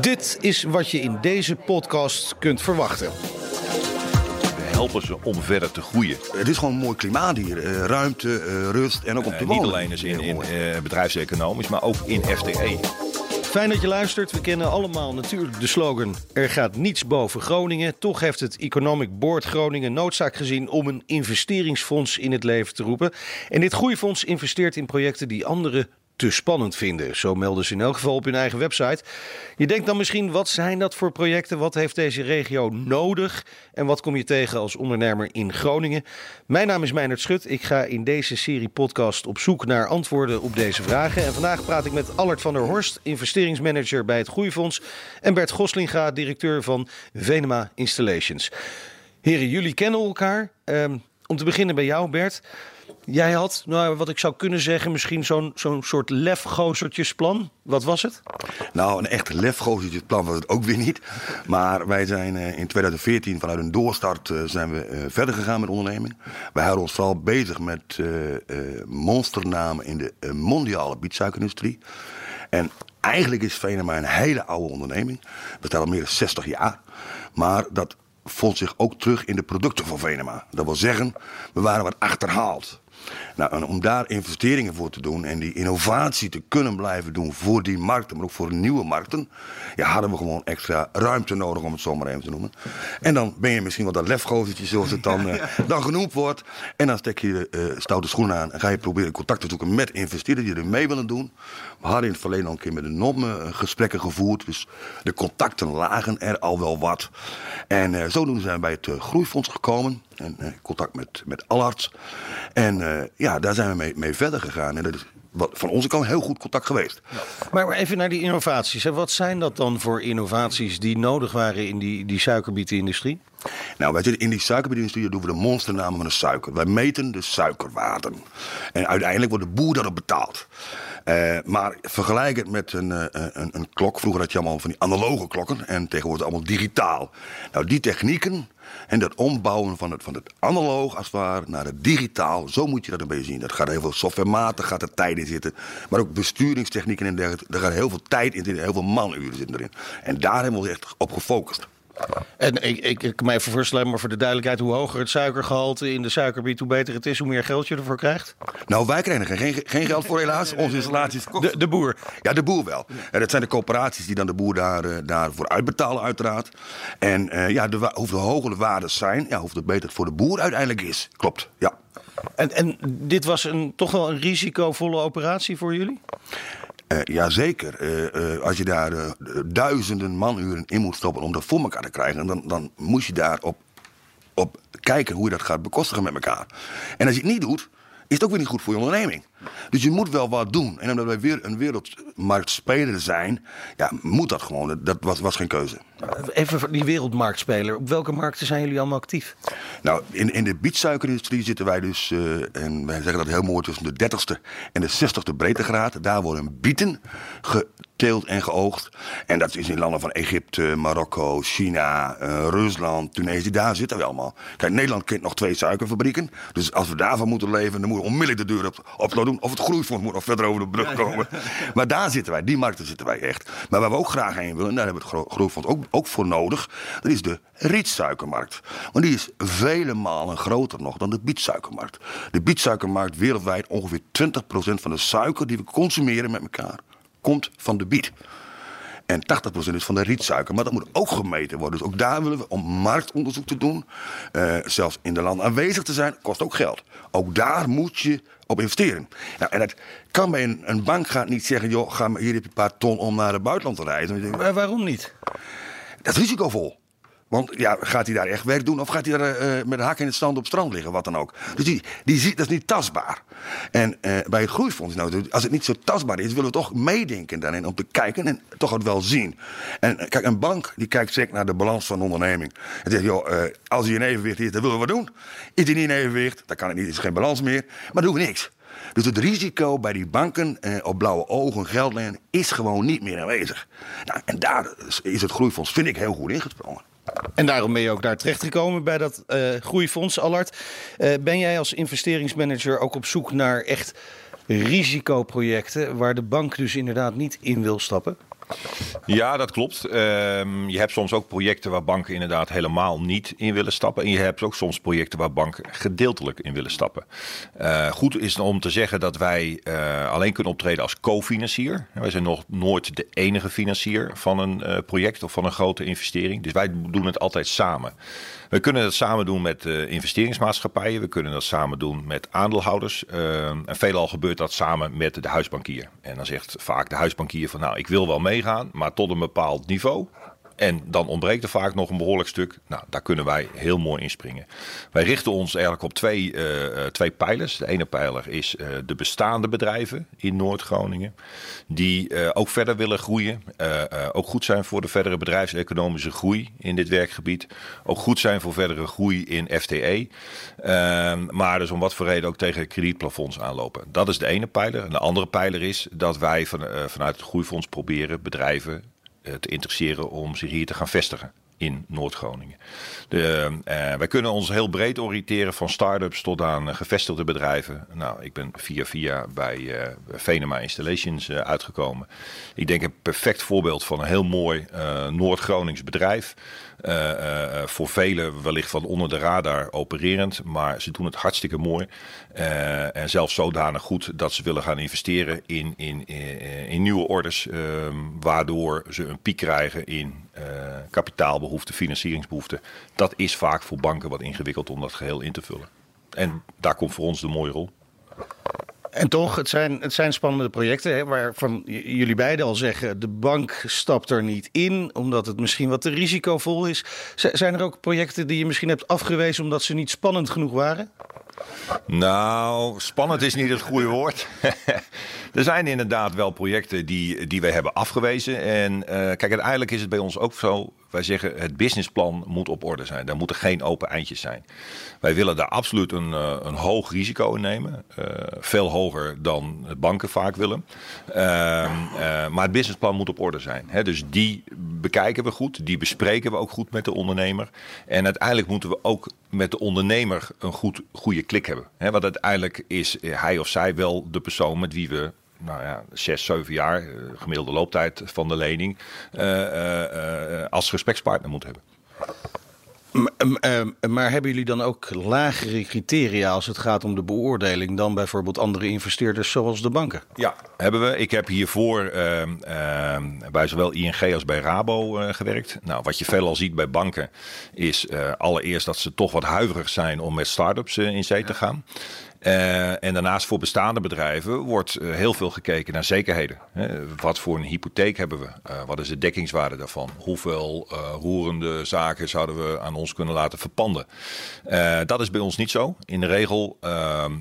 Dit is wat je in deze podcast kunt verwachten. We helpen ze om verder te groeien. Het is gewoon een mooi klimaat hier. Eh, ruimte, eh, rust en ook om te Eh, wonen. niet alleen dus in, in eh, bedrijfseconomisch, maar ook in FTE. Fijn dat je luistert. We kennen allemaal natuurlijk de slogan: Er gaat niets boven Groningen. Toch heeft het Economic Board Groningen noodzaak gezien om een investeringsfonds in het leven te roepen. En dit groeifonds investeert in projecten die anderen te spannend vinden. Zo melden ze in elk geval op hun eigen website. Je denkt dan misschien: wat zijn dat voor projecten? Wat heeft deze regio nodig? En wat kom je tegen als ondernemer in Groningen? Mijn naam is Meijnerd Schut. Ik ga in deze serie podcast op zoek naar antwoorden op deze vragen. En vandaag praat ik met Allard van der Horst, investeringsmanager bij het Groeifonds. En Bert Goslinga, directeur van Venema Installations. Heren, jullie kennen elkaar. Ehm, om te beginnen bij jou, Bert. Jij had, nou, wat ik zou kunnen zeggen, misschien zo'n zo'n soort lefgozertjesplan. Wat was het? Nou, een echt lefgozertje plan was het ook weer niet. Maar wij zijn eh, in 2014 vanuit een doorstart eh, zijn we eh, verder gegaan met onderneming. Wij houden ons vooral bezig met monsternamen in de mondiale bietsuikerindustrie. En eigenlijk is Venema een hele oude onderneming. We staan al meer dan 60 jaar. Maar dat vond zich ook terug in de producten van Venema. Dat wil zeggen, we waren wat achterhaald. Nou, en om daar investeringen voor te doen en die innovatie te kunnen blijven doen voor die markten, maar ook voor nieuwe markten, ja, hadden we gewoon extra ruimte nodig om het zo maar even te noemen. En dan ben je misschien wel dat lefgozertje, zoals het dan, eh, dan genoemd wordt. En dan stek je de eh, stoute schoenen aan en ga je proberen contact te zoeken met investeerders die er mee willen doen. We hadden in het verleden al een keer met de NOM eh, gesprekken gevoerd, dus de contacten lagen er al wel wat. En eh, zodoende zijn we bij het eh, Groeifonds gekomen. En eh, contact met, met Allard. En eh, ja, daar zijn we mee, mee verder gegaan. En dat is wat, van onze kant heel goed contact geweest. Maar maar even naar die innovaties. hè. Wat zijn dat dan voor innovaties die nodig waren in die, die suikerbietenindustrie? Nou, wij zitten in die suikerbiedenindustrie, doen we de monsternamen van de suiker. Wij meten de suikerwaarden. En uiteindelijk wordt de boer daarop betaald. Eh, maar vergelijk het met een, eh, een, een klok. Vroeger had je allemaal van die analoge klokken en tegenwoordig allemaal digitaal. Nou, die technieken en dat ombouwen van het, van het analoog als het ware naar het digitaal, zo moet je dat een beetje zien. Dat gaat heel veel softwarematig, gaat er tijd in zitten. Maar ook besturingstechnieken en dergelijke. Daar gaat heel veel tijd in heel veel manuren zitten erin. En daar hebben we ons echt op gefocust. En ik, ik, ik kan me even voorstellen, maar voor de duidelijkheid, hoe hoger het suikergehalte in de suikerbiet, hoe beter het is, hoe meer geld je ervoor krijgt. Nou, wij krijgen er geen, geen geld voor helaas. Onze installaties De, de boer. Ja, de boer wel. En dat zijn de coöperaties die dan de boer daar, eh, daarvoor uitbetalen, uiteraard. En eh, ja, de, hoger de waarden zijn, ja, hoeveel beter het voor de boer uiteindelijk is. Klopt, ja. En, en dit was een, toch wel een risicovolle operatie voor jullie? Eh jazeker. Eh, eh, als je daar duizenden manuren in moet stoppen om dat voor elkaar te krijgen, dan, dan moet je daar op, op kijken hoe je dat gaat bekostigen met elkaar. En als je het niet doet, is het ook weer niet goed voor je onderneming. Dus je moet wel wat doen. En omdat wij weer een wereldmarktspeler zijn, ja, moet dat gewoon. Dat was, was geen keuze. Even die wereldmarktspeler. Op welke markten zijn jullie allemaal actief? Nou, in, in de bietsuikerindustrie zitten wij dus, eh, en wij zeggen dat heel mooi, tussen de 30ste en de 60ste breedtegraad. Daar worden bieten geteeld en geoogst. En dat is in landen van Egypte, Marokko, China, eh, Rusland, Tunesië. Daar zitten we allemaal. Kijk, Nederland kent nog twee suikerfabrieken. Dus als we daarvan moeten leven, dan moeten we onmiddellijk de deur op, op slot doen. Of het groeifonds moet nog verder over de brug komen. Maar daar zitten wij, die markten zitten wij echt. Maar waar we ook graag heen willen, en daar hebben we het gro- groeifonds ook, ook voor nodig. Dat is de rietsuikermarkt. Want die is vele malen groter nog dan de bietsuikermarkt. De bietsuikermarkt wereldwijd, ongeveer 20% van de suiker die we consumeren met elkaar, komt van de biet. En 80% is van de rietsuiker. Maar dat moet ook gemeten worden. Dus ook daar willen we om marktonderzoek te doen. eh, zelfs in de land aanwezig te zijn, kost ook geld. Ook daar moet je op investeren. Nou, en dat kan bij een, bank gaat niet zeggen... joh, ga maar, hier heb je een paar ton om naar het buitenland te reizen. Waarom niet? dat is risicovol. Want ja, gaat hij daar echt werk doen of gaat hij daar eh, met een hak in het zand op het strand liggen, wat dan ook. Dus die, die ziet, dat is niet tastbaar. En eh, bij het groeifonds, nou, als het niet zo tastbaar is, willen we toch meedenken daarin om te kijken en toch het wel zien. En eh, kijk, een bank die kijkt zeker naar de balans van de onderneming. En zegt, joh, eh, als hij in evenwicht is, dan willen we wat doen. Is hij niet in evenwicht, dan kan het niet, is geen balans meer. Maar doen we niks. Dus het risico bij die banken eh, op blauwe ogen geld lenen is gewoon niet meer aanwezig. Nou, en daar is het groeifonds, vind ik, heel goed ingesprongen. En daarom ben je ook daar terechtgekomen bij dat eh, groeifonds, Allard. Eh, ben jij als investeringsmanager ook op zoek naar echt risicoprojecten waar de bank dus inderdaad niet in wil stappen? Ja, dat klopt. Ehm, je hebt soms ook projecten waar banken inderdaad helemaal niet in willen stappen. En je hebt ook soms projecten waar banken gedeeltelijk in willen stappen. Uh, goed is om te zeggen dat wij uh, alleen kunnen optreden als co-financier. Wij zijn nog nooit de enige financier van een uh, project of van een grote investering. Dus wij doen het altijd samen. We kunnen dat samen doen met uh, investeringsmaatschappijen. We kunnen dat samen doen met aandeelhouders. Uh, en veelal gebeurt dat samen met de huisbankier. En dan zegt vaak de huisbankier van nou, ik wil wel meegaan, maar tot een bepaald niveau. En dan ontbreekt er vaak nog een behoorlijk stuk. Nou, daar kunnen wij heel mooi inspringen. Wij richten ons eigenlijk op twee, uh, twee pijlers. De ene pijler is uh, de bestaande bedrijven in Noord-Groningen. Die ook verder willen groeien. ook goed zijn voor de verdere bedrijfseconomische groei in dit werkgebied. Ook goed zijn voor verdere groei in FTE. Ehm, maar dus om wat voor reden ook tegen kredietplafonds aanlopen. Dat is de ene pijler. En de andere pijler is dat wij van, vanuit het groeifonds proberen bedrijven te interesseren om zich hier te gaan vestigen in Noord-Groningen. Uh, wij kunnen ons heel breed oriënteren van start-ups tot aan uh, gevestigde bedrijven. Nou, ik ben via via bij Venema Installations uitgekomen. Ik denk een perfect voorbeeld van een heel mooi Noord-Gronings bedrijf. voor velen wellicht van onder de radar opererend, maar ze doen het hartstikke mooi. en zelfs zodanig goed dat ze willen gaan investeren in, in, in, in nieuwe orders, ehm, waardoor ze een piek krijgen in kapitaal behoefte, financieringsbehoefte. Dat is vaak voor banken wat ingewikkeld om dat geheel in te vullen. En daar komt voor ons de mooie rol. En toch, het zijn, het zijn spannende projecten hè, waarvan jullie beiden al zeggen... de bank stapt er niet in, omdat het misschien wat te risicovol is. zijn er ook projecten die je misschien hebt afgewezen omdat ze niet spannend genoeg waren? Nou, spannend is niet het goede woord. er zijn inderdaad wel projecten die, die wij hebben afgewezen. En uh, kijk, uiteindelijk is het bij ons ook zo. Wij zeggen het businessplan moet op orde zijn. Daar moeten geen open eindjes zijn. Wij willen daar absoluut een, uh, een hoog risico in nemen. Uh, veel hoger dan banken vaak willen. Ehm, maar het businessplan moet op orde zijn. Hè? Dus die bekijken we goed. Die bespreken we ook goed met de ondernemer. En uiteindelijk moeten we ook met de ondernemer een goed, goede klik hebben. Hè? Want uiteindelijk is hij of zij wel de persoon met wie we nou ja, zes, zeven jaar, gemiddelde looptijd van de lening, uh, uh, als gesprekspartner moeten hebben. Maar hebben jullie dan ook lagere criteria als het gaat om de beoordeling dan bijvoorbeeld andere investeerders zoals de banken? Ja, hebben we. Ik heb hiervoor uh, uh, bij zowel ING als bij Rabo uh, gewerkt. Nou, wat je veelal ziet bij banken is allereerst dat ze toch wat huiverig zijn om met start-ups in zee te gaan. Uh, en daarnaast voor bestaande bedrijven wordt uh, heel veel gekeken naar zekerheden. Hè. Wat voor een hypotheek hebben we? Uh, wat is de dekkingswaarde daarvan? Hoeveel roerende zaken zouden we aan ons kunnen laten verpanden? dat is bij ons niet zo. In de regel ehm,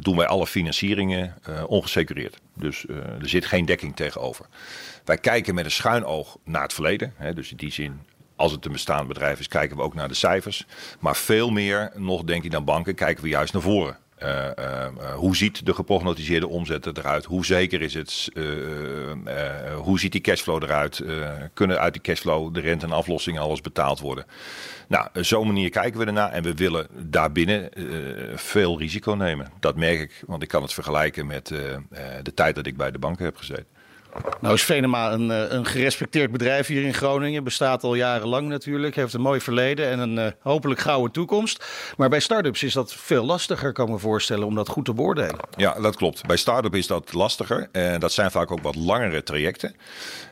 doen wij alle financieringen ongesecureerd. Dus er zit geen dekking tegenover. Wij kijken met een schuin oog naar het verleden. Hè. Dus in die zin als het een bestaand bedrijf is, kijken we ook naar de cijfers. Maar veel meer nog, denk ik, dan banken, kijken we juist naar voren. Uh, uh, hoe ziet de geprognotiseerde omzet eruit? Hoe zeker is het? Hoe ziet die cashflow eruit? kunnen uit die cashflow de rente en aflossing alles betaald worden? Nou, zo'n manier kijken we ernaar en we willen daarbinnen veel risico nemen. Dat merk ik, want ik kan het vergelijken met de tijd dat ik bij de banken heb gezeten. Nou is Venema een, eh, een gerespecteerd bedrijf hier in Groningen. Bestaat al jarenlang natuurlijk. Heeft een mooi verleden en een uh, hopelijk gouden toekomst. Maar bij start-ups is dat veel lastiger, kan ik me voorstellen, om dat goed te beoordelen. Ja, dat klopt. Bij start-up is dat lastiger. En dat zijn vaak ook wat langere trajecten.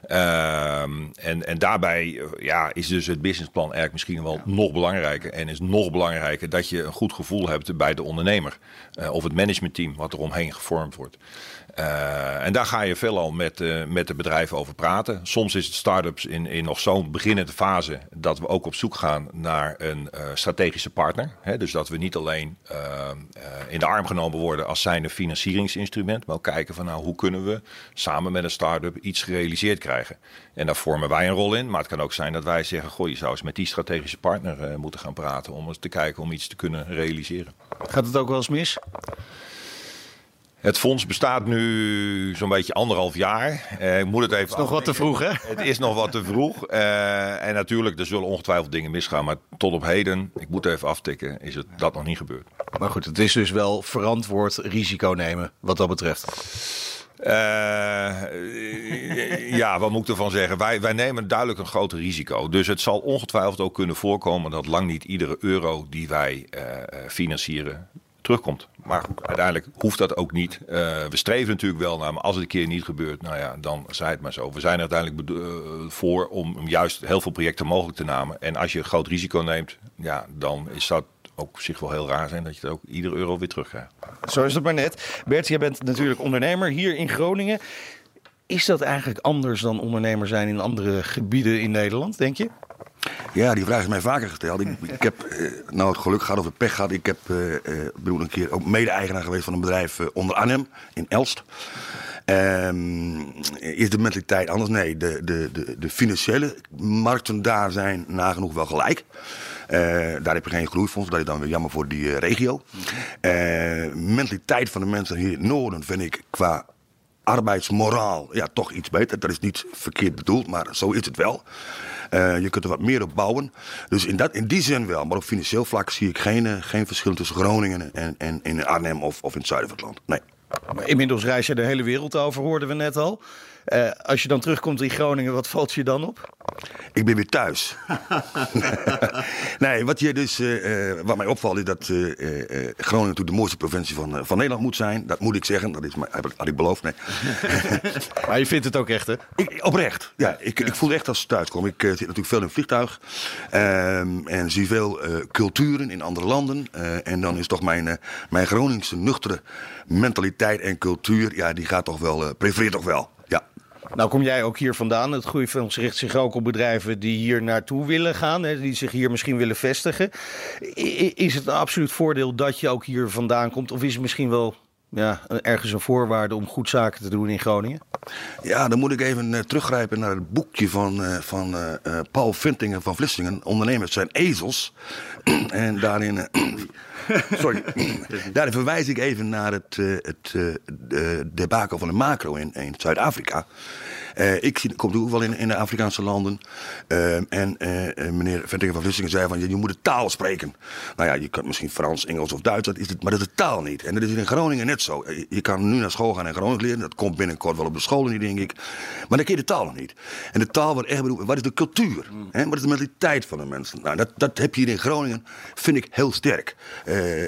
Uh, en, en daarbij eh, ja, is dus het businessplan eigenlijk misschien wel nog belangrijker. En is nog belangrijker dat je een goed gevoel hebt bij de ondernemer. Uh, of het managementteam wat er omheen gevormd wordt. Uh, en daar ga je veelal met, uh, met de bedrijven over praten. Soms is het start-ups in, in nog zo'n beginnende fase dat we ook op zoek gaan naar een uh, strategische partner. Dus dat we niet alleen in de arm genomen worden als zijn financieringsinstrument, maar ook kijken van nou hoe kunnen we samen met een start-up iets gerealiseerd krijgen. En daar vormen wij een rol in. Maar het kan ook zijn dat wij zeggen, goh, je zou eens met die strategische partner moeten gaan praten om eens te kijken om iets te kunnen realiseren. Gaat het ook wel eens mis? Het fonds bestaat nu zo'n beetje anderhalf jaar. Uh, ik moet het even. Het is nog wat te vroeg, hè? Het is nog wat te vroeg. Uh, en natuurlijk, er zullen ongetwijfeld dingen misgaan. Maar tot op heden, ik moet even aftikken, is het dat nog niet gebeurd. Maar goed, het is dus wel verantwoord risico nemen wat dat betreft. ja, wat moet ik ervan zeggen? Wij, wij nemen duidelijk een groot risico. Dus het zal ongetwijfeld ook kunnen voorkomen dat lang niet iedere euro die wij financieren terugkomt. Maar uiteindelijk hoeft dat ook niet. Uh, we streven natuurlijk wel naar, maar als het een keer niet gebeurt, nou ja, dan zij het maar zo. We zijn uiteindelijk uh, voor om juist heel veel projecten mogelijk te nemen. En als je groot risico neemt, ja, dan is dat ook zich wel heel raar zijn dat je het ook iedere euro weer terugkrijgt. Zo is het maar net. Bert, jij bent natuurlijk ondernemer hier in Groningen. Is dat eigenlijk anders dan ondernemer zijn in andere gebieden in Nederland, denk je? Ja, die vraag is mij vaker gesteld. Ik, heb uh, nou het geluk gehad of het pech gehad. Ik heb, uh, uh, een keer ook mede-eigenaar geweest van een bedrijf onder Arnhem in Elst. Um, is de mentaliteit anders? Nee, de, de, de, de, financiële markten daar zijn nagenoeg wel gelijk. daar heb je geen groeifonds, dat is dan weer jammer voor die regio. mentaliteit van de mensen hier in het noorden vind ik qua arbeidsmoraal ja, toch iets beter. Dat is niet verkeerd bedoeld, maar zo is het wel. Uh, je kunt er wat meer op bouwen. Dus in, dat, in die zin wel. Maar op financieel vlak zie ik geen, uh, geen verschil tussen Groningen en, en in Arnhem of, of in het zuiden van het land. Nee. Inmiddels reis je de hele wereld over, hoorden we net al. Uh, als je dan terugkomt in Groningen, wat valt je dan op? Ik ben weer thuis. nee, wat, je dus, uh, wat mij opvalt is dat uh, Groningen natuurlijk de mooiste provincie van, van Nederland moet zijn. Dat moet ik zeggen, dat is, had ik beloofd. Nee. maar je vindt het ook echt, hè? Ik, oprecht, ja. Ik, ja. ik voel echt als ik thuis kom. Ik zit natuurlijk veel in een vliegtuig ehm, en zie veel culturen in andere landen. en dan is toch mijn, mijn Groningse nuchtere mentaliteit en cultuur, ja, die gaat toch wel, prefereert toch wel. Nou kom jij ook hier vandaan. Het Groeifonds richt zich ook op bedrijven die hier naartoe willen gaan. Hè, die zich hier misschien willen vestigen. Is het een absoluut voordeel dat je ook hier vandaan komt? Of is het misschien wel ja, ergens een voorwaarde om goed zaken te doen in Groningen? Ja, dan moet ik even uh, teruggrijpen naar het boekje van, uh, van uh, Paul Vintingen van Vlissingen. Ondernemers zijn ezels. en daarin... Sorry. Daarin verwijs ik even naar het, het debakel van de macro in, in Zuid-Afrika. Uh, ik zie, kom ook wel in, in de Afrikaanse landen. Uh, en uh, meneer Ventingen van Vlissingen zei van, je, je moet de taal spreken. Nou ja, je kan misschien Frans, Engels of Duits, dat is het, maar dat is de taal niet. En dat is in Groningen net zo. Je kan nu naar school gaan en Gronings leren. Dat komt binnenkort wel op de scholen denk ik. Maar dan ken je de taal nog niet. En de taal wordt echt bedoeld, wat is de cultuur? Mm. Hè? Wat is de mentaliteit van de mensen? Nou, dat, dat heb je hier in Groningen, vind ik heel sterk.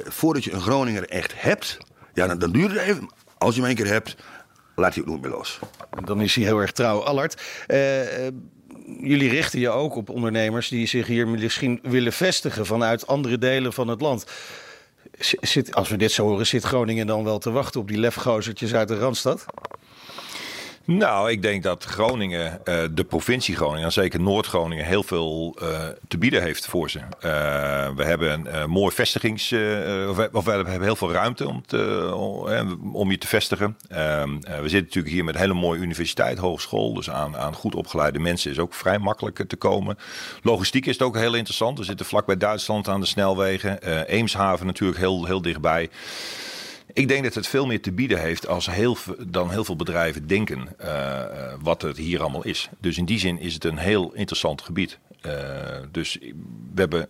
voordat je een Groninger echt hebt, ja, dan, dan duurt het even. Als je hem een keer hebt, laat hij ook nooit meer los. Dan is hij heel erg trouw. Allard, uh, jullie richten je ook op ondernemers die zich hier misschien willen vestigen vanuit andere delen van het land. Zit, als we dit zo horen, zit Groningen dan wel te wachten op die lefgozertjes uit de Randstad? Nou, ik denk dat Groningen, uh, de provincie Groningen, en zeker Noord-Groningen, heel veel uh, te bieden heeft voor ze. Uh, we hebben een mooi vestigings. Of we, of, we, hebben heel veel ruimte om, te, om je te vestigen. we zitten natuurlijk hier met een hele mooie universiteit, hogeschool. Dus aan, aan goed opgeleide mensen is ook vrij makkelijk te komen. Logistiek is het ook heel interessant. We zitten vlak bij Duitsland aan de snelwegen. Eemshaven natuurlijk heel, heel dichtbij. Ik denk dat het veel meer te bieden heeft als heel, dan heel veel bedrijven denken uh, wat het hier allemaal is. Dus in die zin is het een heel interessant gebied. Uh, dus we hebben,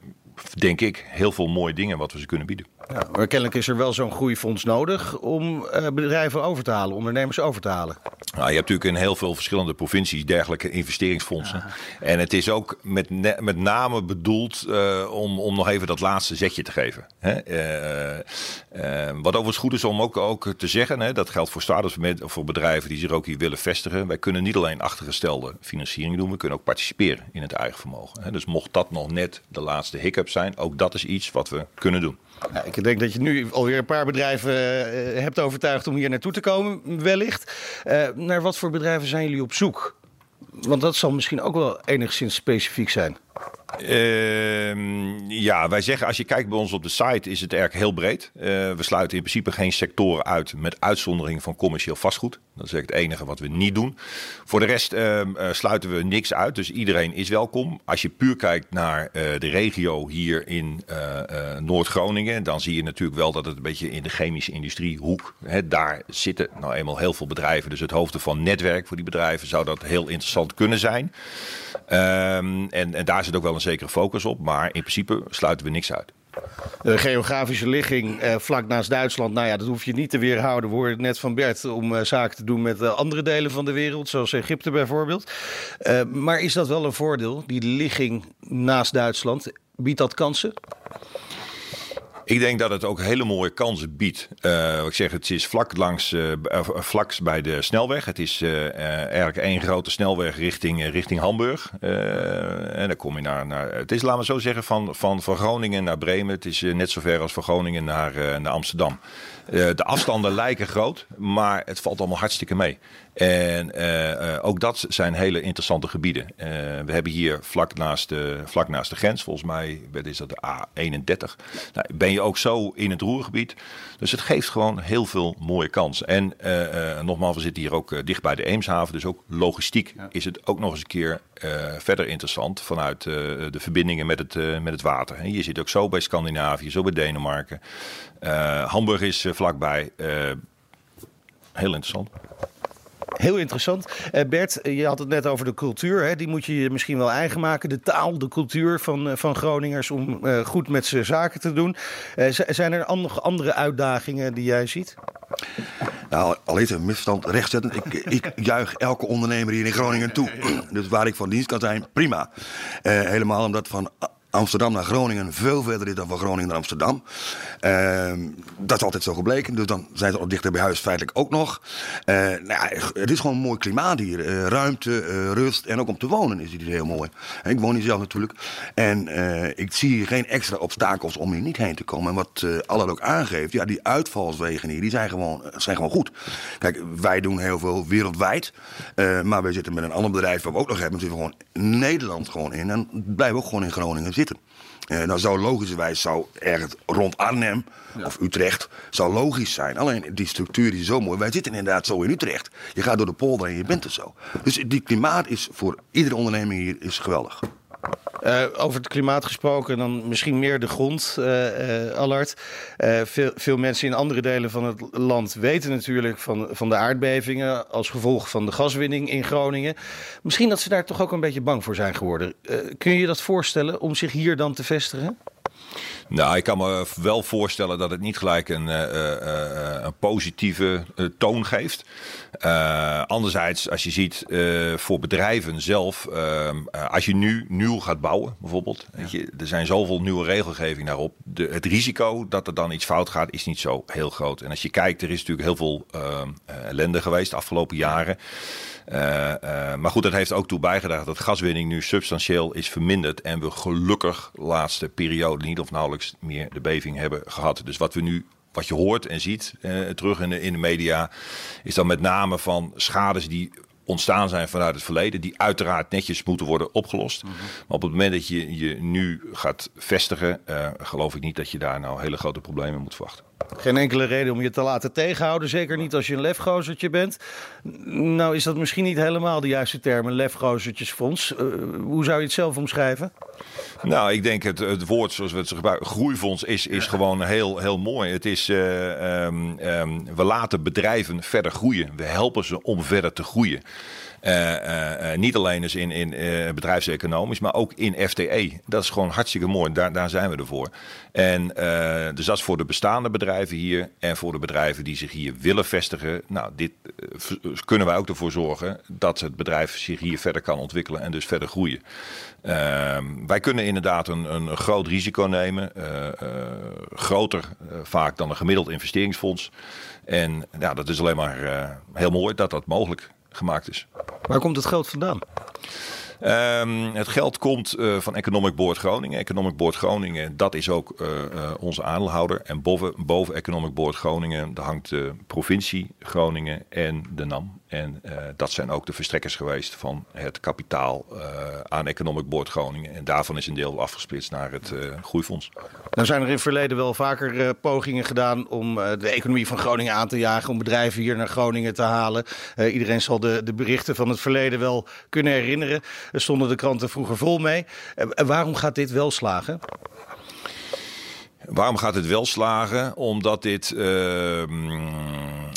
denk ik, heel veel mooie dingen wat we ze kunnen bieden. Ja, maar kennelijk is er wel zo'n groeifonds nodig om uh, bedrijven over te halen, ondernemers over te halen. Nou, je hebt natuurlijk in heel veel verschillende provincies dergelijke investeringsfondsen. Ja. En het is ook met, met name bedoeld uh, om, om nog even dat laatste zetje te geven. Hè? Uh, wat overigens goed is om ook, ook te zeggen, hè, dat geldt voor starters voor bedrijven die zich ook hier willen vestigen. Wij kunnen niet alleen achtergestelde financiering doen, we kunnen ook participeren in het eigen vermogen. Hè? Dus mocht dat nog net de laatste hiccup zijn, ook dat is iets wat we kunnen doen. Ik denk dat je nu alweer een paar bedrijven uh, hebt overtuigd om hier naartoe te komen, wellicht. Uh, naar wat voor bedrijven zijn jullie op zoek? Want dat zal misschien ook wel enigszins specifiek zijn. Uh, ja, wij zeggen als je kijkt bij ons op de site is het erg heel breed. Uh, we sluiten in principe geen sectoren uit met uitzondering van commercieel vastgoed. Dat is het enige wat we niet doen. Voor de rest uh, sluiten we niks uit, dus iedereen is welkom. Als je puur kijkt naar uh, de regio hier in Noord-Groningen, dan zie je natuurlijk wel dat het een beetje in de chemische industriehoek, hè, daar zitten nou eenmaal heel veel bedrijven. Dus het hoofd van netwerk voor die bedrijven zou dat heel interessant kunnen zijn. Um, en, en daar zit ook wel een zekere focus op, maar in principe sluiten we niks uit. De geografische ligging eh, vlak naast Duitsland, nou ja, dat hoef je niet te weerhouden. We hoorden net van Bert om uh, zaken te doen met uh, andere delen van de wereld, zoals Egypte bijvoorbeeld. maar is dat wel een voordeel, die ligging naast Duitsland? Biedt dat kansen? Ik denk dat het ook hele mooie kansen biedt. Uh, ik zeg, het is vlak langs, uh, bij de snelweg. Het is eigenlijk één grote snelweg richting, richting Hamburg. en dan kom je naar, naar. Het is, laten we zo zeggen, van, van, van Groningen naar Bremen. Het is net zo ver als van Groningen naar, naar Amsterdam. de afstanden lijken groot, maar het valt allemaal hartstikke mee. En uh, ook dat zijn hele interessante gebieden. Uh, we hebben hier vlak naast, de, vlak naast de grens, volgens mij is dat de A31. Nou, ben je ook zo in het roergebied. Dus het geeft gewoon heel veel mooie kansen. En nogmaals, we zitten hier ook dicht bij de Eemshaven. Dus ook logistiek is het ook nog eens een keer verder interessant vanuit de verbindingen met het, met het water. En je zit ook zo bij Scandinavië, zo bij Denemarken. Hamburg is vlakbij. heel interessant. Heel interessant. Uh, Bert, je had het net over de cultuur. Hè? Die moet je misschien wel eigen maken. De taal, de cultuur van, uh, van Groningers om uh, goed met ze zaken te doen. zijn er nog andere uitdagingen die jij ziet? Nou, al is een misstand rechtzetten. Ik, ik juich elke ondernemer hier in Groningen toe. Dus waar ik van dienst kan zijn, prima. helemaal omdat van Amsterdam naar Groningen veel verder is dan van Groningen naar Amsterdam. Uh, dat is altijd zo gebleken. Dus dan zijn ze al dichter bij huis feitelijk ook nog. Uh, nou ja, het is gewoon een mooi klimaat hier. Uh, ruimte, eh, rust en ook om te wonen is hier heel mooi. Ik woon hier zelf natuurlijk. En ik zie geen extra obstakels om hier niet heen te komen. En wat uh, ook aangeeft, ja, die uitvalswegen hier, die zijn gewoon, zijn gewoon goed. Kijk, wij doen heel veel wereldwijd. maar we zitten met een ander bedrijf wat we ook nog hebben. zitten gewoon Nederland gewoon in. En blijven ook gewoon in Groningen zitten. Uh, nou zou logischerwijs zou ergens rond Arnhem of Utrecht zou logisch zijn. Alleen die structuur is zo mooi. Wij zitten inderdaad zo in Utrecht. Je gaat door de polder en je bent er zo. Dus die klimaat is voor iedere onderneming hier is geweldig. Uh, over het klimaat gesproken, dan misschien meer de grond, uh, Allard. veel, veel mensen in andere delen van het land weten natuurlijk van, van de aardbevingen als gevolg van de gaswinning in Groningen. Misschien dat ze daar toch ook een beetje bang voor zijn geworden. kun je je dat voorstellen om zich hier dan te vestigen? Nou, ik kan me wel voorstellen dat het niet gelijk een, uh, uh, een positieve toon geeft. anderzijds, als je ziet voor bedrijven zelf, ehm, als je nu nieuw gaat bouwen bijvoorbeeld, weet je, er zijn zoveel nieuwe regelgeving daarop. De, het risico dat er dan iets fout gaat is niet zo heel groot. En als je kijkt, er is natuurlijk heel veel ehm, ellende geweest de afgelopen jaren. Maar goed, dat heeft ook toe bijgedragen dat gaswinning nu substantieel is verminderd. En we gelukkig de laatste periode niet of nauwelijks meer de beving hebben gehad. Dus wat we nu wat je hoort en ziet uh, terug in de, in de media, is dan met name van schades die ontstaan zijn vanuit het verleden, die uiteraard netjes moeten worden opgelost. Mhm. Maar op het moment dat je je nu gaat vestigen, uh, geloof ik niet dat je daar nou hele grote problemen moet verwachten. Geen enkele reden om je te laten tegenhouden. Zeker niet als je een lefgozertje bent. Nou is dat misschien niet helemaal de juiste term, een lefgozertjesfonds. Uh, hoe zou je het zelf omschrijven? Nou, ik denk het, het woord zoals we het gebruiken, groeifonds, is, is gewoon heel, heel mooi. Het is, uh, um, um, we laten bedrijven verder groeien. We helpen ze om verder te groeien. Uh, uh, niet alleen dus in, in bedrijfseconomisch, maar ook in FTE. Dat is gewoon hartstikke mooi. Daar, daar zijn we ervoor. En dus dat is voor de bestaande bedrijven hier en voor de bedrijven die zich hier willen vestigen. Nou, dit kunnen wij ook ervoor zorgen dat het bedrijf zich hier verder kan ontwikkelen en dus verder groeien. Ehm, wij kunnen inderdaad een, een groot risico nemen. groter vaak dan een gemiddeld investeringsfonds. En ja, dat is alleen maar heel mooi dat dat mogelijk gemaakt is. Waar komt het geld vandaan? Um, het geld komt uh, van Economic Board Groningen. Economic Board Groningen, dat is ook uh, uh, onze aandeelhouder. En boven, boven Economic Board Groningen, daar hangt de provincie Groningen en de NAM. En dat zijn ook de verstrekkers geweest van het kapitaal aan Economic Board Groningen. En daarvan is een deel afgesplitst naar het groeifonds. Nou zijn er in het verleden wel vaker pogingen gedaan om de economie van Groningen aan te jagen. Om bedrijven hier naar Groningen te halen. iedereen zal de, de berichten van het verleden wel kunnen herinneren. Er stonden de kranten vroeger vol mee. waarom gaat dit wel slagen? Waarom gaat het wel slagen? Omdat dit. Uh,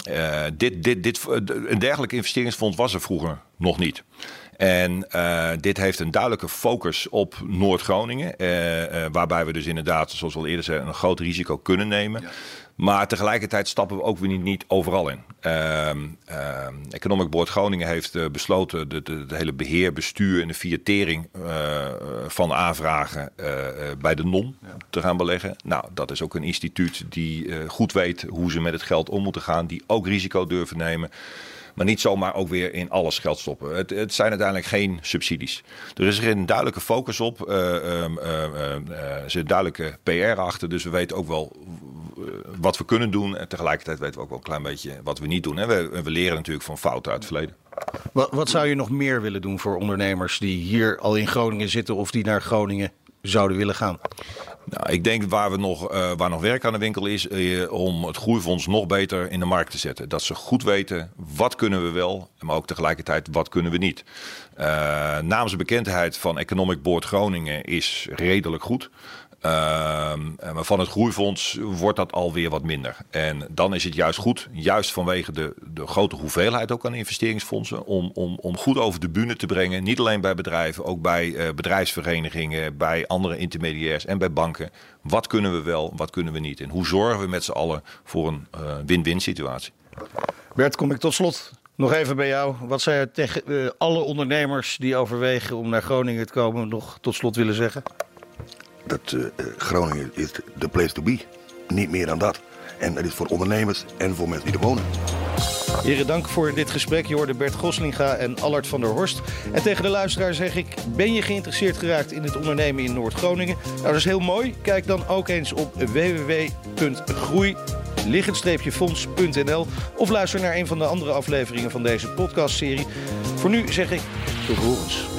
uh, dit, dit, dit een dergelijk investeringsfonds was er vroeger nog niet. En dit heeft een duidelijke focus op Noord-Groningen. waarbij we dus inderdaad, zoals we al eerder zeiden, een groot risico kunnen nemen. Maar tegelijkertijd stappen we ook weer niet, niet overal in. Uh, uh, Economic Board Groningen heeft uh, besloten de, de, de, hele beheer, bestuur en de fiatering uh, van aanvragen uh, bij de NON ja. te gaan beleggen. Nou, dat is ook een instituut die goed weet hoe ze met het geld om moeten gaan, die ook risico durven nemen. Maar niet zomaar ook weer in alles geld stoppen. Het, het zijn uiteindelijk geen subsidies. Er is er een duidelijke focus op. Uh, uh, uh, er zit duidelijke PR achter. Dus we weten ook wel wat we kunnen doen. En tegelijkertijd weten we ook wel een klein beetje wat we niet doen. En we, we leren natuurlijk van fouten uit het verleden. Wat, wat zou je nog meer willen doen voor ondernemers die hier al in Groningen zitten of die naar Groningen zouden willen gaan? Nou, ik denk waar, we nog, uh, waar nog werk aan de winkel is uh, om het groeifonds nog beter in de markt te zetten. Dat ze goed weten wat kunnen we wel, maar ook tegelijkertijd wat kunnen we niet. Uh, namens de bekendheid van Economic Board Groningen is redelijk goed. Maar van het groeifonds wordt dat alweer wat minder. En dan is het juist goed, juist vanwege de, de grote hoeveelheid ook aan investeringsfondsen, om, om, om goed over de bühne te brengen. Niet alleen bij bedrijven, ook bij uh, bedrijfsverenigingen, bij andere intermediairs en bij banken. Wat kunnen we wel, wat kunnen we niet? En hoe zorgen we met z'n allen voor een uh, win-win situatie? Bert, kom ik tot slot nog even bij jou. Wat zou je tegen uh, alle ondernemers die overwegen om naar Groningen te komen nog tot slot willen zeggen? Dat uh, Groningen is de place to be. Niet meer dan dat. En dat is voor ondernemers en voor mensen die er wonen. Heren, dank voor dit gesprek. Je hoorde Bert Goslinga en Allard van der Horst. En tegen de luisteraar zeg ik, ben je geïnteresseerd geraakt in het ondernemen in Noord-Groningen? Nou, dat is heel mooi. Kijk dan ook eens op www.groei fonds.nl of luister naar een van de andere afleveringen van deze podcastserie. Voor nu zeg ik tot horens.